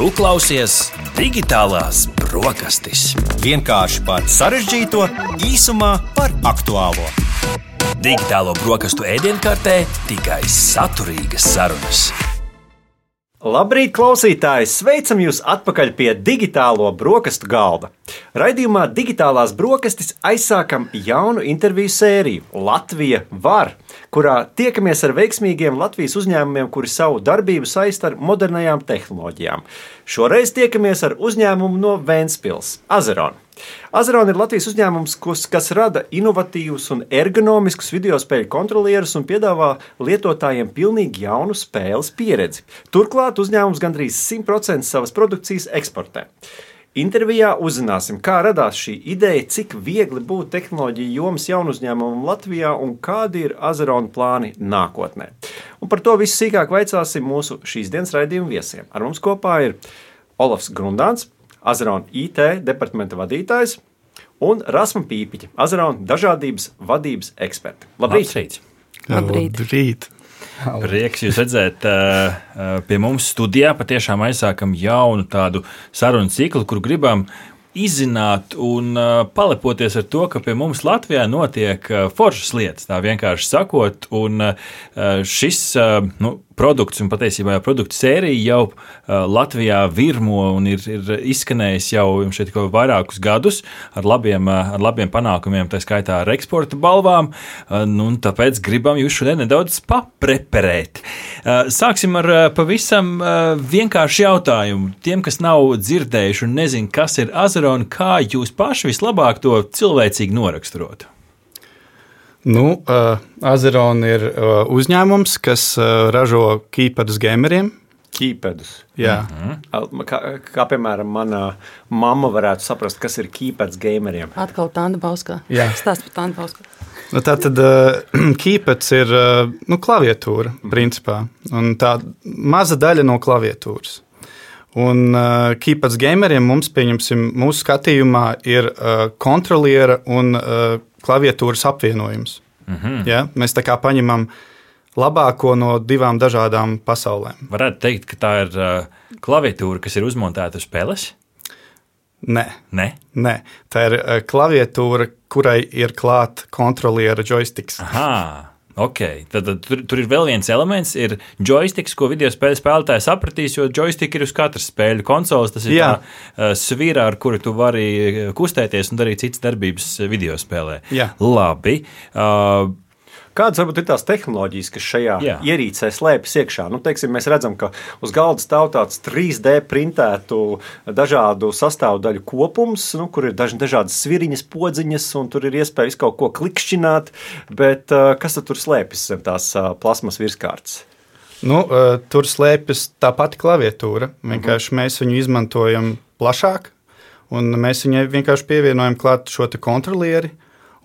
Tu klausies digitālās brokastis. Vienkārši par sarežģīto, īsumā par aktuālo. Digitālo brokastu ēdienkartē tikai saturīgas sarunas. Labrīt, klausītāji! Sveicam jūs atpakaļ pie digitālo brokastu galda. Raidījumā Digitālās brokastis aizsākam jaunu interviju sēriju Latvija var, kurā tiekamies ar veiksmīgiem Latvijas uzņēmumiem, kuri savu darbību saista ar modernajām tehnoloģijām. Šoreiz tiekamies ar uzņēmumu no Vēncpils, Azeron. Azeron ir Latvijas uzņēmums, kas, kas rada inovatīvus un ergonomiskus video spēļu kontrolierus un piedāvā lietotājiem pilnīgi jaunu spēles pieredzi. Turklāt uzņēmums gandrīz 100% savas produkcijas eksportē. Intervijā uzzināsim, kā radās šī ideja, cik viegli būt tehnoloģiju jomas jaunu uzņēmumu Latvijā un kādi ir Azerona plāni nākotnē. Un par to visu sīkāk vaicāsim mūsu šīs dienas raidījuma viesiem. Ar mums kopā ir Olofs Grundāns, Azerona IT departamenta vadītājs un Rasma Pīpiņa, Azerona dažādības vadības eksperte. Labrīt! Labrīt. Labrīt. Labrīt. Prieks jūs redzēt, pie mums studijā patiešām aizsākam jaunu tādu sarunu ciklu, kur gribam izzināt un palepoties ar to, ka pie mums Latvijā notiek foršas lietas, tā vienkārši sakot, un šis nu, produkts un patiesībā jau produktu sērija jau uh, Latvijā virmo un ir, ir izskanējis jau šeit vairākus gadus ar labiem, uh, ar labiem panākumiem, tā skaitā ar eksporta balvām. Uh, nu, tāpēc gribam jūs šodien nedaudz papreperēt. Uh, sāksim ar uh, pavisam uh, vienkāršu jautājumu. Tiem, kas nav dzirdējuši un nezin, kas ir Azarona, kā jūs paši vislabāk to cilvēcīgi noraksturotu? Nu, uh, Azeron ir uh, uzņēmums, kas uh, ražo kīpadus gameriem. Kīpedus. Jā. Mm -hmm. kā, kā piemēram, mana mamma varētu saprast, kas ir kīpeds gameriem. Atkal tāda bauska. Jā. Stāst par tādu bausku. Nu, tā tad uh, kīpets ir uh, nu, klaviatūra, principā. Un tā maza daļa no klaviatūras. Un uh, kīpets gameriem mums, pieņemsim, mūsu skatījumā ir uh, kontroliera un uh, klaviatūras apvienojums. -hmm. ja? Mēs tā kā paņemam labāko no divām dažādām pasaulēm. Varētu teikt, ka tā ir uh, klaviatūra, kas ir uzmontēta uz spēles. Nē. Nē? Nē, tā ir uh, klaviatūra, kurai ir klāta kontroliera joysticks. Aha. Okay. Tad, tad tur, tur ir vēl viens elements, ir joysticks, ko video spēļu spēlētājs sapratīs, jo joystick ir uz katras spēļu konsoles. Tas ir Jā. tā uh, svīra, ar kuru tu vari kustēties un darīt citas darbības video spēlē. Jā. Labi. Uh, Kādas varbūt ir tās tehnoloģijas, kas šajā Jā. ierīcē slēpjas iekšā? Nu, teiksim, mēs redzam, ka uz galda stāv tāds 3D printētu dažādu sastāvdaļu kopums, nu, kur ir daž, dažādas sviriņas, podziņas, un tur ir iespēja kaut ko klikšķināt. Bet kas tur slēpjas zem tās plasmas virskārtas? Nu, tur slēpjas tā pati klaviatūra. Vienkārši uh -huh. mēs viņu izmantojam plašāk, un mēs viņai vienkārši pievienojam klāt šo kontrolieri.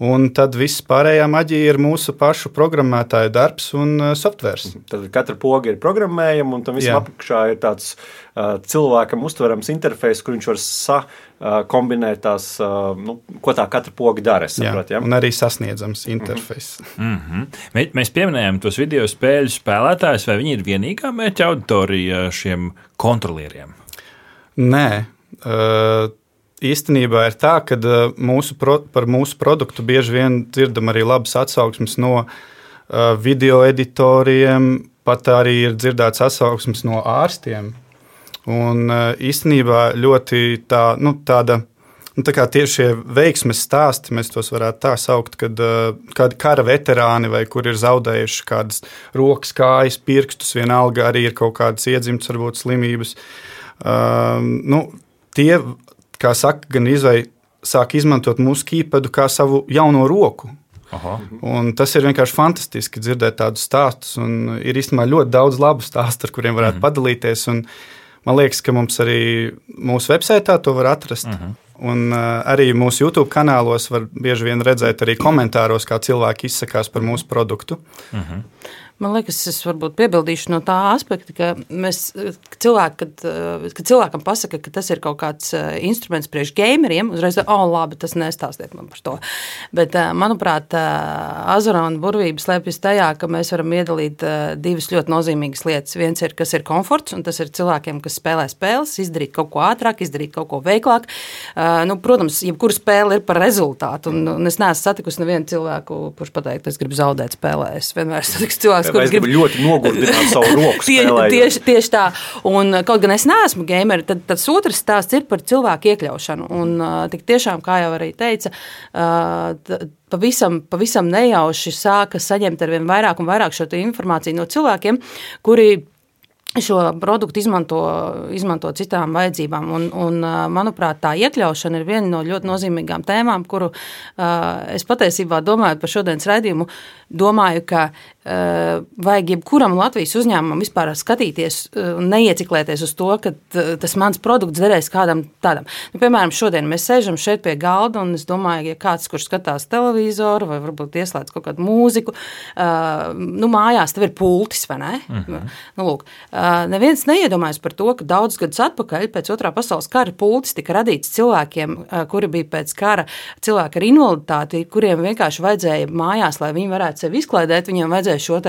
Un tad viss pārējā maģija ir mūsu pašu programmētāju darbs un uh, softvērs. Tad katra poga ir programmējama, un tam visam apakšā ir tāds uh, cilvēkam uztverams interfejs, kur viņš var sakombinēt uh, tās, uh, nu, ko tā katra poga dara. Saprot, ja? Un arī sasniedzams interfejs. Mm -hmm. Mēs pieminējām tos video spēļu spēlētājus, vai viņi ir vienīgā mērķa auditorija šiem kontrolieriem? Nē. Uh, īstenībā ir tā, ka uh, mūsu pro, par mūsu produktu bieži vien dzirdam arī labas atsauksmes no uh, video editoriem, pat arī ir dzirdēts atsauksmes no ārstiem. Un uh, īstenībā ļoti tā, nu, tāda. Nu, tā kā tieši šie veiksmes stāsti, mēs tos varētu tā saukt, kad kādi kara veterāni vai kur ir zaudējuši kādas rokas, kājas, pirkstus, vienalga arī ir kaut kādas iedzimtas, varbūt slimības. Uh, nu, tie kā saka, gan izvēlēt, sāk izmantot mūsu kīpēdu kā savu jauno roku. Un tas ir vienkārši fantastiski dzirdēt tādus stāstus. Ir īstenībā ļoti daudz labu stāstu, ar kuriem varētu mm -hmm. padalīties. Man liekas, ka mums arī mūsu websaitā to var atrast. Mm -hmm. Un uh, arī mūsu YouTube kanālos var bieži vien redzēt arī komentāros, kā cilvēki izsakās par mūsu produktu. Mm -hmm. Man liekas, es varbūt piebildīšu no tā aspekta, ka mēs cilvēki, kad, eh, kad cilvēkam pasaka, ka tas ir kaut kāds eh, instruments priekš gameriem, uzreiz, oh, labi, tas nestāstiet man par to. Bet, eh, manuprāt, Azara un burvība slēpjas tajā, ka mēs varam iedalīt divas ļoti nozīmīgas lietas. Viens ir, kas ir komforts, un tas ir cilvēkiem, kas spēlē spēles, izdarīt kaut ko ātrāk, izdarīt kaut ko veiklāk. Nu, protams, jebkura spēle ir par rezultātu, un, un es neesmu satikusi nevienu cilvēku, kurš pateikt, es gribu zaudēt spēlē. Es vienmēr satiku cilvēku, kurš grib ļoti nogurdināt savu roku. Tie, tieši, tieši tā. Un, kaut gan es neesmu gameri, tad tas otrs stāsts ir par cilvēku iekļaušanu. Un tik tiešām, kā jau arī teica, pavisam, pavisam nejauši sāka saņemt ar vien vairāk un vairāk šo informāciju no cilvēkiem, kuri šo produktu izmanto, izmanto citām vajadzībām. Un, un, manuprāt, tā iekļaušana ir viena no ļoti nozīmīgām tēmām, kuru uh, es patiesībā domāju par šodienas raidījumu. Domāju, ka uh, vajag jebkuram Latvijas uzņēmumam vispār skatīties un uh, neieciklēties uz to, ka tas mans produkts derēs kādam tādam. Nu, piemēram, šodien mēs sēžam šeit pie galda, un es domāju, ja kāds, kurš skatās televizoru vai varbūt ieslēdz kaut kādu mūziku, nu, mājās tev ir pultis, vai ne? Mhm. nu, lūk, neviens neiedomājas par to, ka daudzus gadus atpakaļ, pēc otrā pasaules kara, pultis tika radīts cilvēkiem, kuri bija pēc kara cilvēki ar invaliditāti, kuriem vienkārši vajadzēja mājās, lai viņi varētu sevi izklaidēt, viņiem vajadzēja šo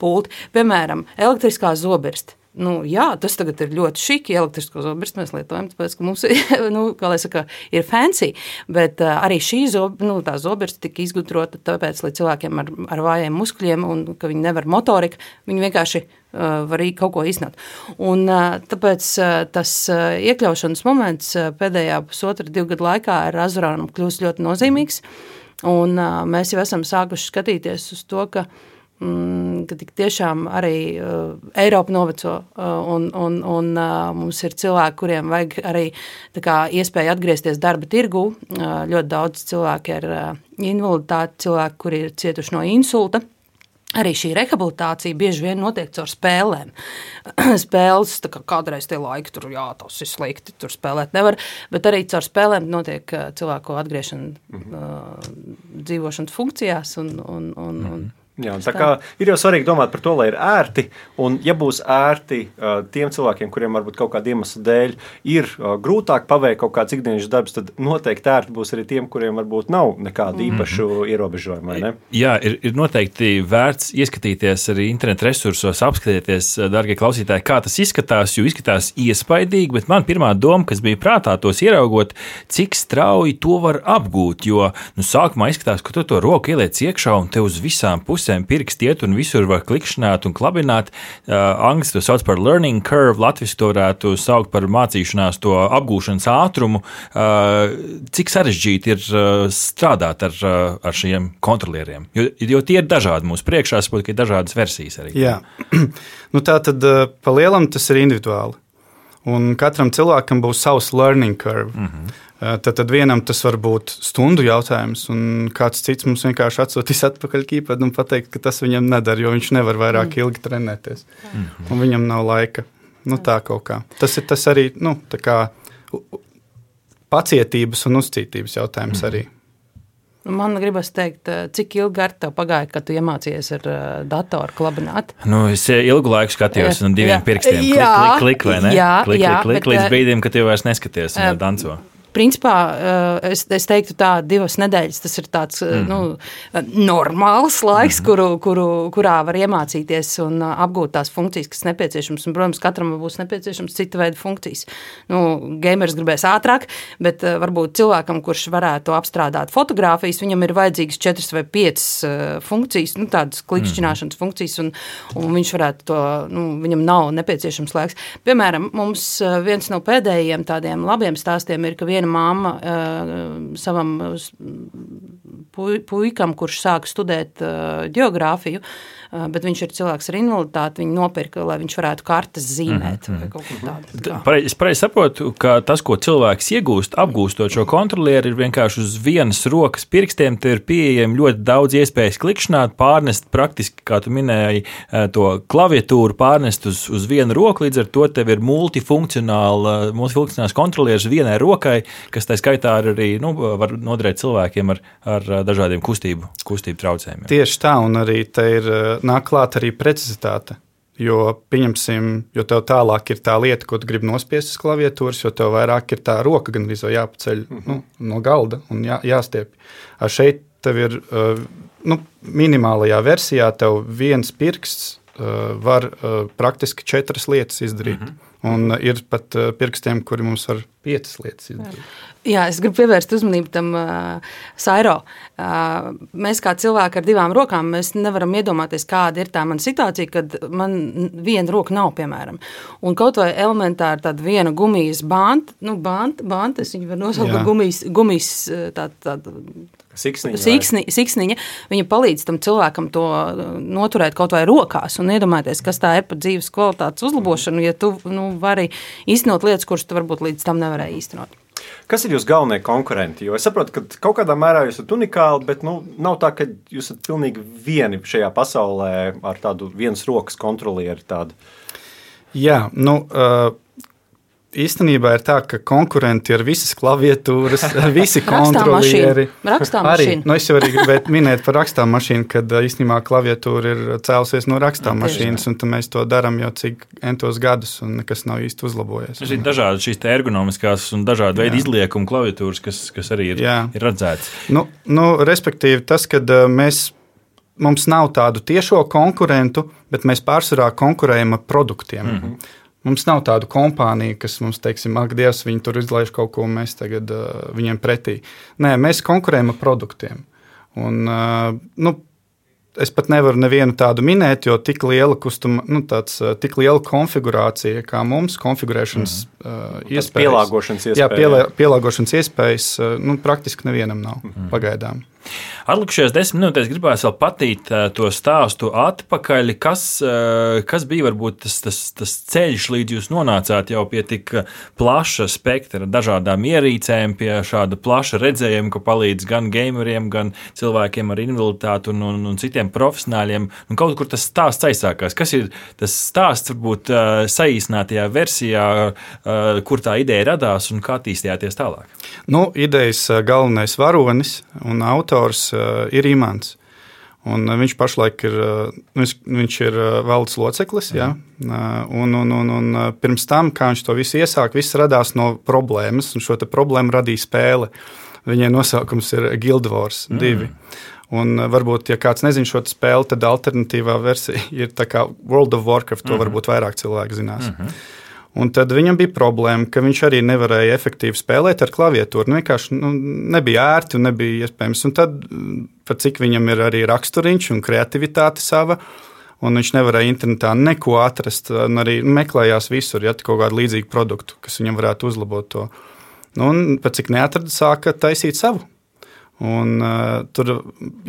pulti, piemēram, elektriskā zobirsta. Nu, jā, tas tagad ir ļoti šiki. Elektrisko zobenu mēs lietojam, tāpēc, ka mums nu, saka, ir fancy. Bet uh, arī šī zob, nu, zobens tika izgudrota tāpēc, lai cilvēkiem ar, ar vājiem muskuļiem un ka viņi nevar motoriku, viņi vienkārši uh, var kaut ko iznākt. Un, uh, tāpēc uh, tas iekļaušanas moments pēdējā pusotra, divu gadu laikā ar Azurānu kļūst ļoti nozīmīgs. Un, mēs jau esam sākuši skatīties uz to, ka Mm, ka tiešām arī uh, Eiropa noveco, uh, un, un, un uh, mums ir cilvēki, kuriem vajag arī kā, iespēju atgriezties darba tirgu. Uh, ļoti daudz cilvēku ar uh, invaliditāti, cilvēki, kuri ir cietuši no insulta. Arī šī rehabilitācija bieži vien notiek caur spēlēm. Spēles, kā kādreiz tie laiki, tur jā, tas ir slikti, tur spēlēt nevar, bet arī caur spēlēm notiek cilvēku atgriešana -hmm. uh, dzīvošanas funkcijās un, un, un, -hmm. un Jā, tā kā ir jau svarīgi domāt par to, lai ir ērti. Un, ja būs ērti tiem cilvēkiem, kuriem varbūt kaut kāda iemesla dēļ ir grūtāk paveikt kaut kāds ikdienas darbs, tad noteikti ērti būs arī tiem, kuriem varbūt nav nekādu īpašu mm -hmm. ierobežojumu. Jā, ir, ir noteikti vērts ieskatīties arī internetu resursos, apskatīties, darbie klausītāji, kā tas izskatās. Jo izskatās iespaidīgi, bet man pirmā doma, kas bija prātā, tos ieraugot, cik strauji to var apgūt. Jo nu, sākumā izskatās, ka tu to roku ieliec iekšā un te uz visām pusēm pusēm pirksti iet un visur var klikšķināt un klabināt. Uh, Angļuiski to sauc par learning curve, Latvijas to varētu saukt par mācīšanās, to apgūšanas ātrumu. Uh, cik sarežģīti ir uh, strādāt ar, uh, ar šiem kontrolieriem? Jo, jo tie ir dažādi mūsu priekšā, saprotu, ka ir dažādas versijas arī. Jā, nu, tā tad uh, pa lielam tas ir individuāli. Un katram cilvēkam būs savs learning curve. Mm -hmm. Tad, tad vienam tas var būt stundu jautājums, un kāds cits mums vienkārši atsūtīs atpakaļ kīpēdu un pateikt, ka tas viņam nedara, jo viņš nevar vairāk mm. ilgi trenēties. Mm. Un viņam nav laika. Nu, tā kaut kā. Tas ir tas arī nu, kā, pacietības un uzcītības jautājums mm. arī. Man gribas teikt, cik ilgi ar tevi pagāja, kad tu iemācījies ar datoru klabināt? Nu, es ilgu laiku skatījos no diviem jā. pirkstiem. Jā, klik, klik, klik, vai ne? Jā, klik, jā, klik, klik, bet, līdz brīdim, kad tu vairs neskaties un danco principā eh, es, es teiktu, tā divas nedēļas tas ir tāds mm. nu, normāls laiks, mm. kuru, kuru, kurā var iemācīties un eh, apgūt tās funkcijas, kas nepieciešamas. Un, protams, katram būs nepieciešams cita veida funkcijas. Nu, gamers gribēs ātrāk, bet varbūt cilvēkam, kurš varētu apstrādāt fotogrāfijas, viņam ir vajadzīgas četras vai piecas funkcijas, nu, tādas klikšķināšanas mm. funkcijas, un, un viņš varētu to, nu, viņam nav nepieciešams laiks. Piemēram, mums viens no pēdējiem tādiem labiem stāstiem ir, ka viena viena mamma uh, savam puikam, kurš sāka studēt uh, geogrāfiju, uh, bet viņš ir cilvēks ar invaliditāti, viņi nopirka, lai viņš varētu kartes zīmēt mm -hmm. Pareiz, es pareizi saprotu, ka tas, ko cilvēks iegūst, apgūstot šo kontrolieri, ir vienkārši uz vienas rokas pirkstiem, te ir pieejami ļoti daudz iespējas klikšķināt, pārnest praktiski, kā tu minēji, to klaviatūru pārnest uz, uz vienu roku, līdz ar to tev ir multifunkcionāls, multifunkcionāls kontrolieris vienai rokai, kas tā skaitā arī nu, var noderēt cilvēkiem ar, ar dažādiem kustību, kustību traucējumiem. Tieši tā, un arī te ir eh, nāk klāt arī precizitāte. Jo, pieņemsim, jo tev tālāk ir tā lieta, ko tu gribi nospiest uz klaviatūras, jo tev vairāk ir tā roka gan arī jāpaceļ mm -hmm. nu, no galda un jā, jāstiep. Ar šeit tev ir uh, nu, minimālajā versijā, tev viens pirksts var uh, praktiski četras lietas izdarīt. Mm -hmm. Un ir pat pirkstiem, kuri mums var piecas lietas izdarīt. Jā, es gribu pievērst uzmanību tam uh, sairo. Uh, mēs kā cilvēki ar divām rokām, mēs nevaram iedomāties, kāda ir tā mana situācija, kad man viena roka nav, piemēram. Un kaut vai elementāri tāda viena gumijas banta, nu, banta, banta es viņu varu nosaukt par gumijas, gumijas tā, tā, Siksniņa, Siksni, siksniņa, viņa palīdz tam cilvēkam to noturēt kaut vai rokās un iedomāties, kas tā ir par dzīves kvalitātes uzlabošanu, ja tu nu, vari īstenot lietas, kuras tu varbūt līdz tam nevarēji īstenot. Kas ir jūsu galvenie konkurenti? Jo es saprotu, ka kaut kādā mērā jūs esat unikāli, bet nu, nav tā, ka jūs esat pilnīgi vieni šajā pasaulē ar tādu vienas rokas kontrolieri. Tādu. Jā, nu, uh, īstenībā ir tā, ka konkurenti ir visas klaviatūras, visi kontrolieri. Rakstām arī, nu, es jau arī gribēju minēt par rakstām mašīnu, kad īstenībā klaviatūra ir cēlusies no rakstām mašīnas, un mēs to darām jau cik entos gadus, un nekas nav īsti uzlabojies. Ir dažādi šīs ergonomiskās un dažādi veidi izliekuma klaviatūras, kas, kas arī ir, Jā. ir redzētas. Nu, nu, respektīvi, tas, kad mēs mums nav tādu tiešo konkurentu, bet mēs pārsvarā konkurējam ar produktiem. Mm -hmm. Mums nav tādu kompāniju, kas mums, teiksim, ak, Dievs, viņi tur izlaiž kaut ko, un mēs tagad uh, viņiem pretī. Nē, mēs konkurējam ar produktiem. Un, uh, nu, es pat nevaru nevienu tādu minēt, jo tik liela, kustuma, nu, tāds, tik liela konfigurācija, kā mums, konfigurēšanas mm. uh, iespējas. Pielāgošanas iespējas. Jā, pielā, pielāgošanas iespējas uh, nu, praktiski nevienam nav mm. pagaidām. Atlikušajās desmit minūtēs gribēju vēl patīt uh, to stāstu atpakaļ. Kas, uh, kas bija varbūt tas, tas, tas ceļš, līdz jūs nonācāt jau pie tik plaša spektra dažādām ierīcēm, pie šāda plaša redzējuma, ka palīdz gan gameriem, gan cilvēkiem ar invaliditāti un, un, un citiem profesionāļiem. Un kaut kur tas stāsts aizsākās. Kas ir tas stāsts, varbūt saīsinātajā versijā, kur tā ideja radās un kā attīstījāties tālāk? Nu, idejas galvenais varonis un autors autors uh, ir Imants. Un uh, viņš pašlaik ir, uh, viņš, viņš ir valdes loceklis. Ja? Un, un, un, un pirms tam, kā viņš to visu iesāka, viss radās no problēmas, un šo problēmu radīja spēle. Viņai nosaukums ir Guild Wars 2. Mm. Un varbūt, ja kāds nezina šo spēli, tad alternatīvā versija ir World of Warcraft. To mm -hmm. varbūt vairāk cilvēku zinās. Mm -hmm. Un tad viņam bija problēma, ka viņš arī nevarēja efektīvi spēlēt ar klaviatūru. Nu, vienkārši nu, nebija ērti un nebija iespējams. Un tad, pat cik viņam ir arī raksturiņš un kreativitāte sava, un viņš nevarēja internetā neko atrast, arī meklējās visur, ja kaut kādu līdzīgu produktu, kas viņam varētu uzlabot to. Nu, un pat cik neatrada, sāka taisīt savu. Un, uh, tur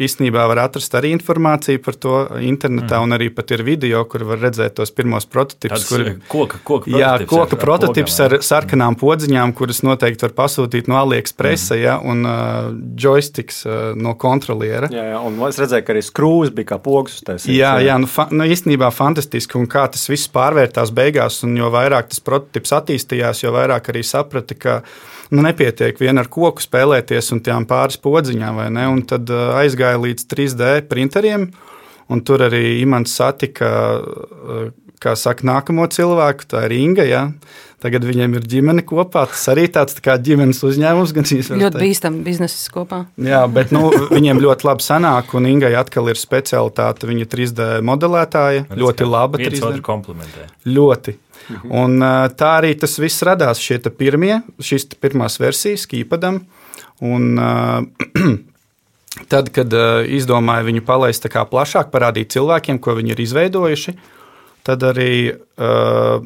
īstenībā var atrast arī informāciju par to internetā, mm. un arī ir video, kur var redzēt tos pirmos prototipus. Kur ir koka, koka jā, koka prototips ar, ar sarkanām podziņām, kuras noteikti var pasūtīt no AliExpressa, mm. ja, un uh, joysticks uh, no kontroliera. Jā, jā, un es redzēju, ka arī skrūves bija kā pogas. Jā, jā, nu, fa, nu, īstenībā fantastiski, un kā tas viss pārvērtās beigās, un jo vairāk tas prototips attīstījās, jo vairāk arī saprata, ka nu, nepietiek vien ar koku spēlēties un tām pāris podziņām, vai ne? Un tad uh, aizgāja līdz 3D printeriem, un tur arī Imants satika, uh, kā saka, nākamo cilvēku, tā ir Inga. Ja? Tagad viņiem ir ģimene kopā. Tas arī tāds tā ģimenes uzņēmums. Ļoti bīstami biznesa kopā. Jā, bet nu, viņiem ļoti labi sanāk, un Ingai atkal ir specialitāte. Viņa 3D modelētāja. Ļoti laba. 3D komplementē. Ļoti. Mhm. Un, tā arī tas viss radās. Šie pirmie, šīs pirmās versijas kīpadam. Un, tad, kad izdomāju viņu palaist plašāk, parādīt cilvēkiem, ko viņi ir izveidojuši, tad arī uh,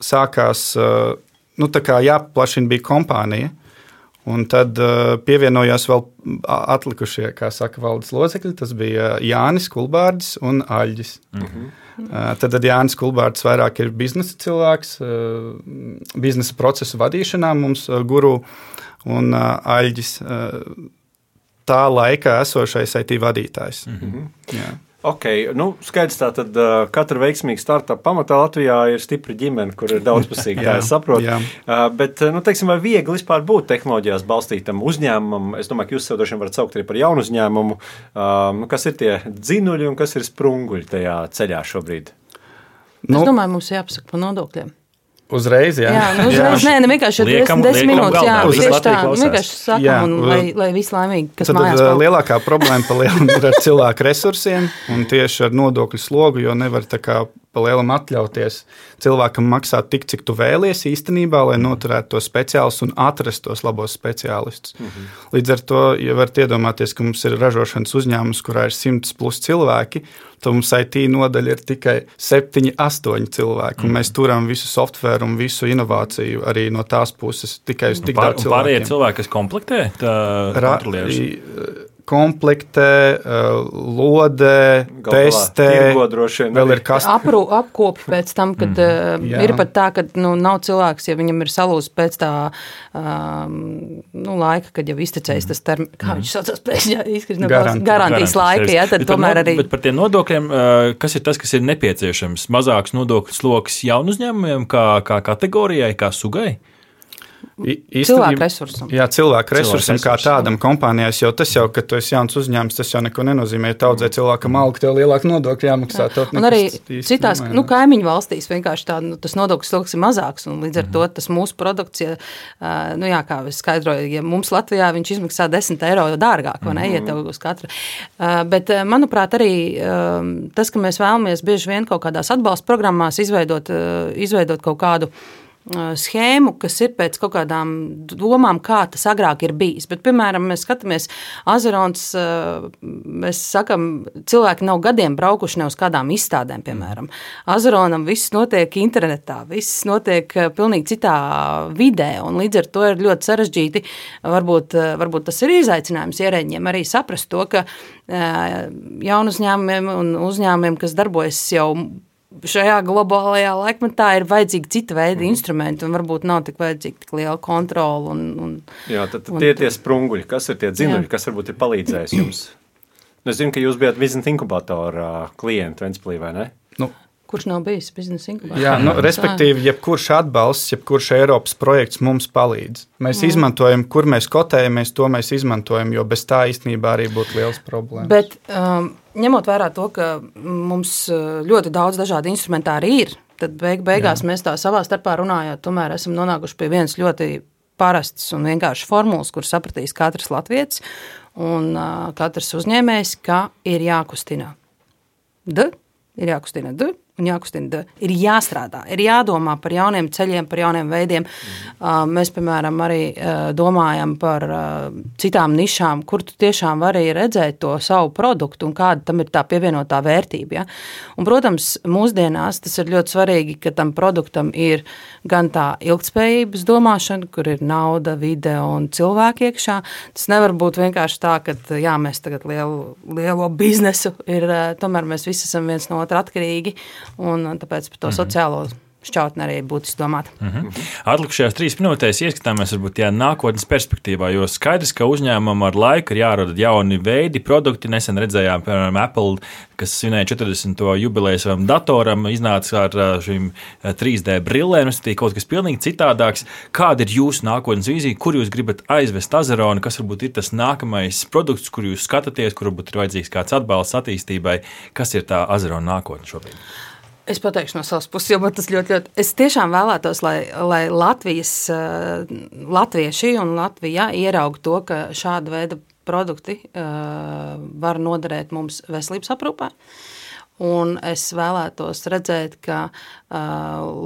sākās, uh, nu, jāpaplašina bija kompānija. Un tad uh, pievienojās vēl atlikušie, kā saka, valdes locekļi. Tas bija Jānis Kulbārdis un Aļģis. Mm -hmm. Tad, tad Jānis Kulbārds vairāk ir biznesa cilvēks, biznesa procesu vadīšanā mums guru un Aļģis tā laika esošais IT vadītājs. Mm -hmm. Jā. Ok, nu, skaidrs, tā tad uh, katra veiksmīga startup pamatā Latvijā ir stipra ģimene, kur ir daudzpusīga, Jā, es saprotu. jā. Uh, bet, nu, teiksim, vai viegli vispār būt tehnoloģijās balstītam uzņēmumam? Es domāju, ka jūs sev droši vien varat saukt arī par jaunu uzņēmumu. Uh, nu, kas ir tie dzinuļi un kas ir sprunguļi tajā ceļā šobrīd? Nu, es domāju, mums jāpasaka par nodokļiem. Uzreiz, jā. Jā, nu, uzreiz, nē, ne vienkārši Liekam- 10 liekam minūtes. Jā, tieši tā. Vienkārši sakām, Jā, un, lai, lai visi laimīgi, kas Tad, mājās tad paliek. lielākā problēma ir ar cilvēku resursiem un tieši ar nodokļu slogu, jo nevar tā kā pa lielam atļauties cilvēkam maksāt tik, cik tu vēlies īstenībā, lai noturētu to speciālistu un atrastu tos labos speciālistus. Mhm. Līdz ar to, ja varat iedomāties, ka mums ir ražošanas uzņēmums, kurā ir simts plus cilvēki, tad mums IT nodaļa ir tikai 7, 8 cilvēki. Un mēs turam visu software un visu inovāciju arī no tās puses tikai uz tik Pār, daudz un pārējie cilvēku. cilvēki, kas komplektē, tā Ra- kontrolieris. i- Komplektē, uh, lodē, Galu galā testē. vien Vēl ir kas Aprū, apkopi pēc tam, kad mm. Jā. ir pat tā, ka nu, nav cilvēks, ja viņam ir salūzis pēc tā um, nu, laika, kad jau iztecējis tas termins, kā viņš saucās, pēkšņi izkrist no Garanti- garantijas, garantijas laika, jā, tad Bet par tomēr no- arī. Bet par tiem nodokļiem, uh, kas ir tas, kas ir nepieciešams? Mazāks nodokļu sloks jaunu uzņēmumiem, kā, kā kategorijai, kā sugai? Cilvēku resursam. Jā, cilvēku resursam kā resursam. tādam kompānijās, jo tas jau, ka tu esi jauns uzņēmums, tas jau neko nenozīmē. Ja taudzē cilvēkam algu, tev lielāka nodokļa jāmaksā. tev Un arī citās nemainās. nu, kaimiņu valstīs vienkārši tā, nu, tas nodokļu sloks ir mazāks. un Līdz ar to tas mūsu produkts, ja, nu, jā, kā es skaidroju, ja mums Latvijā viņš izmaksā 10 eiro dārgāk, vai ne, ja tev uz katru. Bet, manuprāt, arī tas, ka mēs vēlamies bieži vien kaut kādās atbalsta programmās izveidot, izveidot kaut kādu ā, schēmu, kas ir pēc kaut kādām domām, kā tas agrāk ir bijis. Bet, piemēram, mēs skatāmies Azerons, mēs sakam, cilvēki nav gadiem braukuši ne uz kādām izstādēm, piemēram. Azeronam viss notiek internetā, viss notiek pilnīgi citā vidē, un līdz ar to ir ļoti sarežģīti, varbūt, varbūt tas ir izaicinājums ierēģiem arī saprast to, ka jaunu uzņēmumiem un uzņēmumiem, kas darbojas jau šajā globālajā laikmetā ir vajadzīgi cita veida instrumenti, un varbūt nav tik vajadzīga tik liela kontrola. Un, un, Jā, tad, tad Un- tie ir tie sprunguļi, kas ir tie dzinuļi, Jā. kas varbūt ir palīdzējis jums. Nu, Es zinu, ka jūs bijat biznesa inkubatora klienti Ventspīlī, vai ne? Nu, kurš nav bijis biznesa inkubācijā? Jā, nu, respektīvi, jebkurš atbalsts, jebkurš Eiropas projekts mums palīdz. Mēs mm. izmantojam, kur mēs kotējamies, to mēs izmantojam, jo bez tā īstenībā arī būtu liels problēmas. Bet um, ņemot vērā to, ka mums uh, ļoti daudz dažādu instrumentāri ir, tad beig beigās Jā. mēs tā savā starpā runājot, tomēr esam nonākuši pie vienas ļoti parastas un vienkāršas formulas, kuras sapratīs katrs latviečs un uh, katrs uzņēmējs, ka ir jākustina. D, ir jākustina D. Un jākustina, ir jāstrādā, ir jādomā par jauniem ceļiem, par jauniem veidiem. Mm. Mēs, piemēram, arī uh, domājam par uh, citām nišām, kur tu tiešām vari redzēt to savu produktu un kāda tam ir tā pievienotā vērtība. Ja? Un, protams, mūsdienās tas ir ļoti svarīgi, ka tam produktam ir gan tā ilgspējības domāšana, kur ir nauda, vide un cilvēki iekšā. Tas nevar būt vienkārši tā, ka jā, mēs tagad lielu, lielo biznesu ir, uh, tomēr mēs visi esam viens no otra atkarīgi. Un tāpēc par to mm -hmm. sociālo šķautni arī būtu izdomāt. Mm -hmm. Atlikušajās trīs minūtēs ieskatāmies varbūt tajā nākotnes perspektīvā, jo skaidrs, ka uzņēmumam ar laiku ir jārada jauni veidi, produkti. Nesen redzējām, piemēram, Apple, kas svinēja 40. jubileju savam datoram, iznāca ar ā, šīm ā, 3D brillēm, tas ir kaut kas pilnīgi citādāks. Kāda ir jūsu nākotnes vīzija, kur jūs gribat aizvest Azeronu, kas varbūt ir tas nākamais produkts, kur jūs skatāties, kur varbūt ir vajadzīgs kāds atbalsts attīstībai, kas ir tā Azerona nākotne šobrīd? Es pateikšu no savas puses, jo man tas ļoti, ļoti. Es tiešām vēlētos, lai, lai Latvijas, eh, latvieši un Latvija ieraudzītu to, ka šāda veida produkti uh, var noderēt mums veselības aprūpē. Un es vēlētos redzēt, ka uh,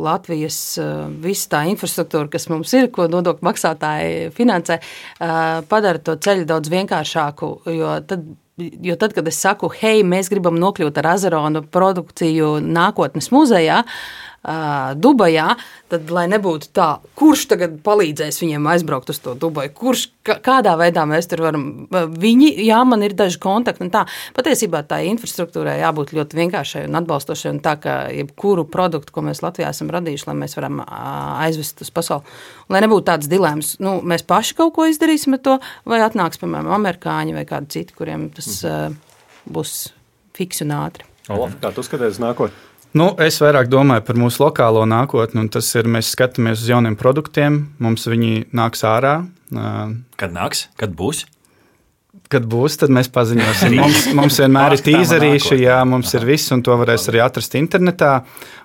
Latvijas uh, visa tā infrastruktūra, kas mums ir, ko nodokļu maksātāji finansē, uh, padara to ceļu daudz vienkāršāku. Jo tad, jo tad, kad es saku, hei, mēs gribam nokļūt ar Azaronu produkciju nākotnes muzejā, uh, Dubajā, tad, lai nebūtu tā, kurš tagad palīdzēs viņiem aizbraukt uz to Dubaju, kurš kā- kādā veidā mēs tur varam. Viņi, jā, man ir daži kontakti, un tā patiesībā tā infrastruktūrai jābūt ļoti vienkāršai un atbalstošai, un tā, ka jebkuru produktu, ko mēs Latvijā esam radījuši, lai mēs varam aizvest uz pasauli, un lai nebūtu tāds dilemmas, nu, mēs paši kaut ko izdarīsim ar to, vai atnāks, piemēram, amerikāņi vai kādi citi, kuriem tas uh, būs fiksi un ātri. Olaf, kā tu skaties uz nākotni? Nu, es vairāk domāju par mūsu lokālo nākotni, un tas ir, mēs skatāmies uz jauniem produktiem, mums viņi nāks ārā. Kad nāks, kad būs? Kad būs, tad mēs paziņosim. Mums, mums vienmēr ir tīzerīši, jā, mums ir viss, un to varēs arī atrast internetā.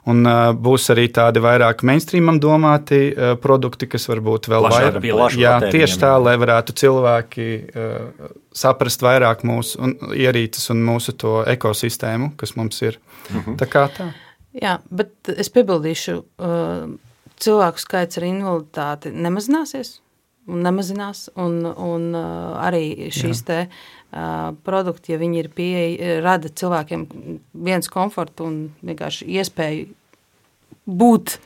Un uh, būs arī tādi vairāk mainstreamam domāti uh, produkti, kas varbūt vēl Plašāk vairāk. pielietot. Jā, tieši tā, lai varētu cilvēki uh, saprast vairāk mūsu un, ierīces un mūsu to ekosistēmu, kas mums ir. Tā kā tā. Jā, bet es piebildīšu, uh, cilvēku skaits ar invaliditāti nemazināsies. Nemazinās, un, un arī šīs te, uh, produkti, ja viņi ir pieeja, rada cilvēkiem viens komfortu un vienkārši iespēju būt,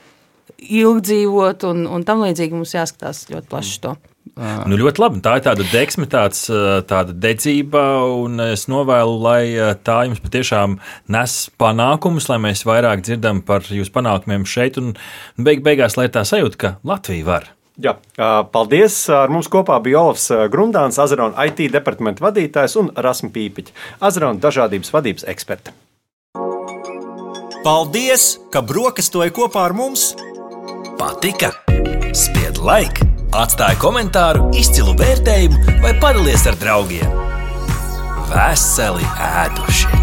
ilgdzīvot, un, un tam līdzīgi mums jāskatās ļoti plaši to. Nu, ļoti labi. Tā ir tāda deksme, tāds, tāda dedzība, un es novēlu, lai tā jums patiešām nes panākumus, lai mēs vairāk dzirdam par jūsu panākumiem šeit, un beig beigās, lai tā sajūta, ka Latvija var. Jā, paldies. Ar mums kopā bija Olofs Grundāns, Azarona IT departamenta vadītājs un Rasmu Pīpiņš, Azarona dažādības vadības eksperta. Paldies, ka brokastoji kopā ar mums! Patika! Spied laiku, atstāj komentāru, izcilu vērtējumu vai padalies ar draugiem. Veseli ēdušie!